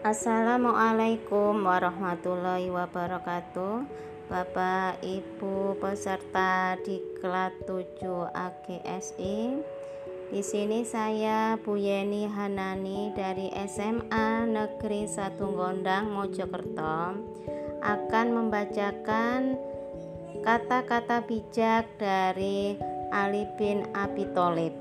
Assalamualaikum warahmatullahi wabarakatuh. Bapak Ibu peserta di kelas 7 AGSI Di sini saya Bu Yeni Hanani dari SMA Negeri Satu Gondang Mojokerto akan membacakan kata-kata bijak dari Ali bin Abi Thalib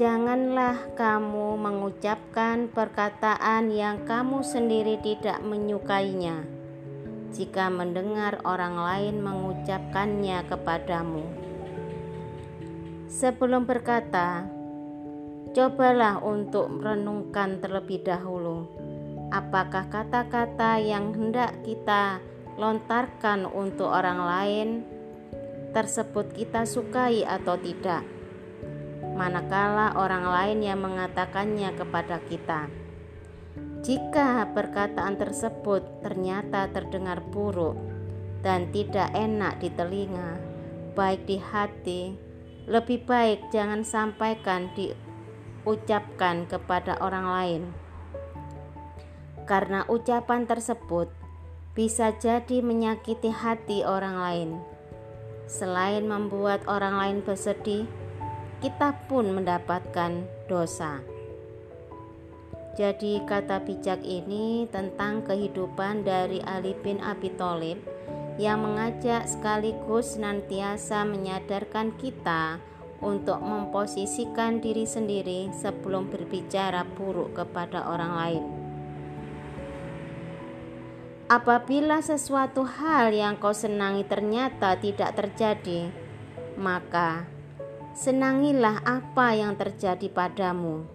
Janganlah kamu mengucapkan perkataan yang kamu sendiri tidak menyukainya. Jika mendengar orang lain mengucapkannya kepadamu, sebelum berkata, cobalah untuk merenungkan terlebih dahulu. Apakah kata-kata yang hendak kita lontarkan untuk orang lain tersebut kita sukai atau tidak manakala orang lain yang mengatakannya kepada kita. Jika perkataan tersebut ternyata terdengar buruk dan tidak enak di telinga, baik di hati, lebih baik jangan sampaikan diucapkan kepada orang lain. Karena ucapan tersebut bisa jadi menyakiti hati orang lain. Selain membuat orang lain bersedih, kita pun mendapatkan dosa. Jadi kata bijak ini tentang kehidupan dari Ali bin Abi Thalib yang mengajak sekaligus senantiasa menyadarkan kita untuk memposisikan diri sendiri sebelum berbicara buruk kepada orang lain. Apabila sesuatu hal yang kau senangi ternyata tidak terjadi, maka senangilah apa yang terjadi padamu.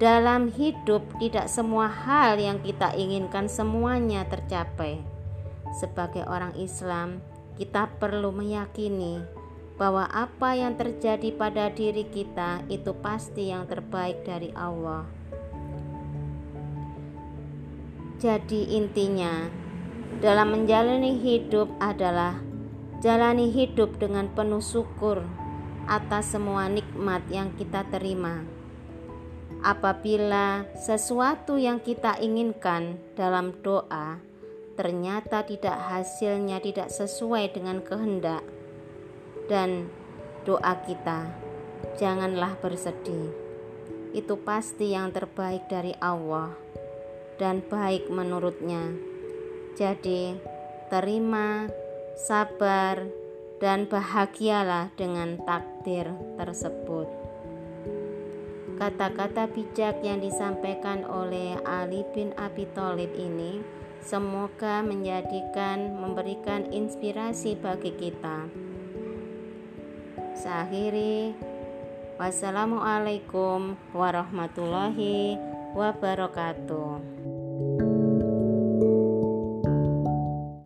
Dalam hidup, tidak semua hal yang kita inginkan semuanya tercapai. Sebagai orang Islam, kita perlu meyakini bahwa apa yang terjadi pada diri kita itu pasti yang terbaik dari Allah. Jadi, intinya dalam menjalani hidup adalah jalani hidup dengan penuh syukur atas semua nikmat yang kita terima. Apabila sesuatu yang kita inginkan dalam doa ternyata tidak hasilnya tidak sesuai dengan kehendak dan doa kita, janganlah bersedih. Itu pasti yang terbaik dari Allah dan baik menurutnya. Jadi, terima, sabar, dan bahagialah dengan takdir tersebut. Kata-kata bijak yang disampaikan oleh Ali bin Abi Thalib ini semoga menjadikan memberikan inspirasi bagi kita. Sahiri Wassalamualaikum warahmatullahi wabarakatuh.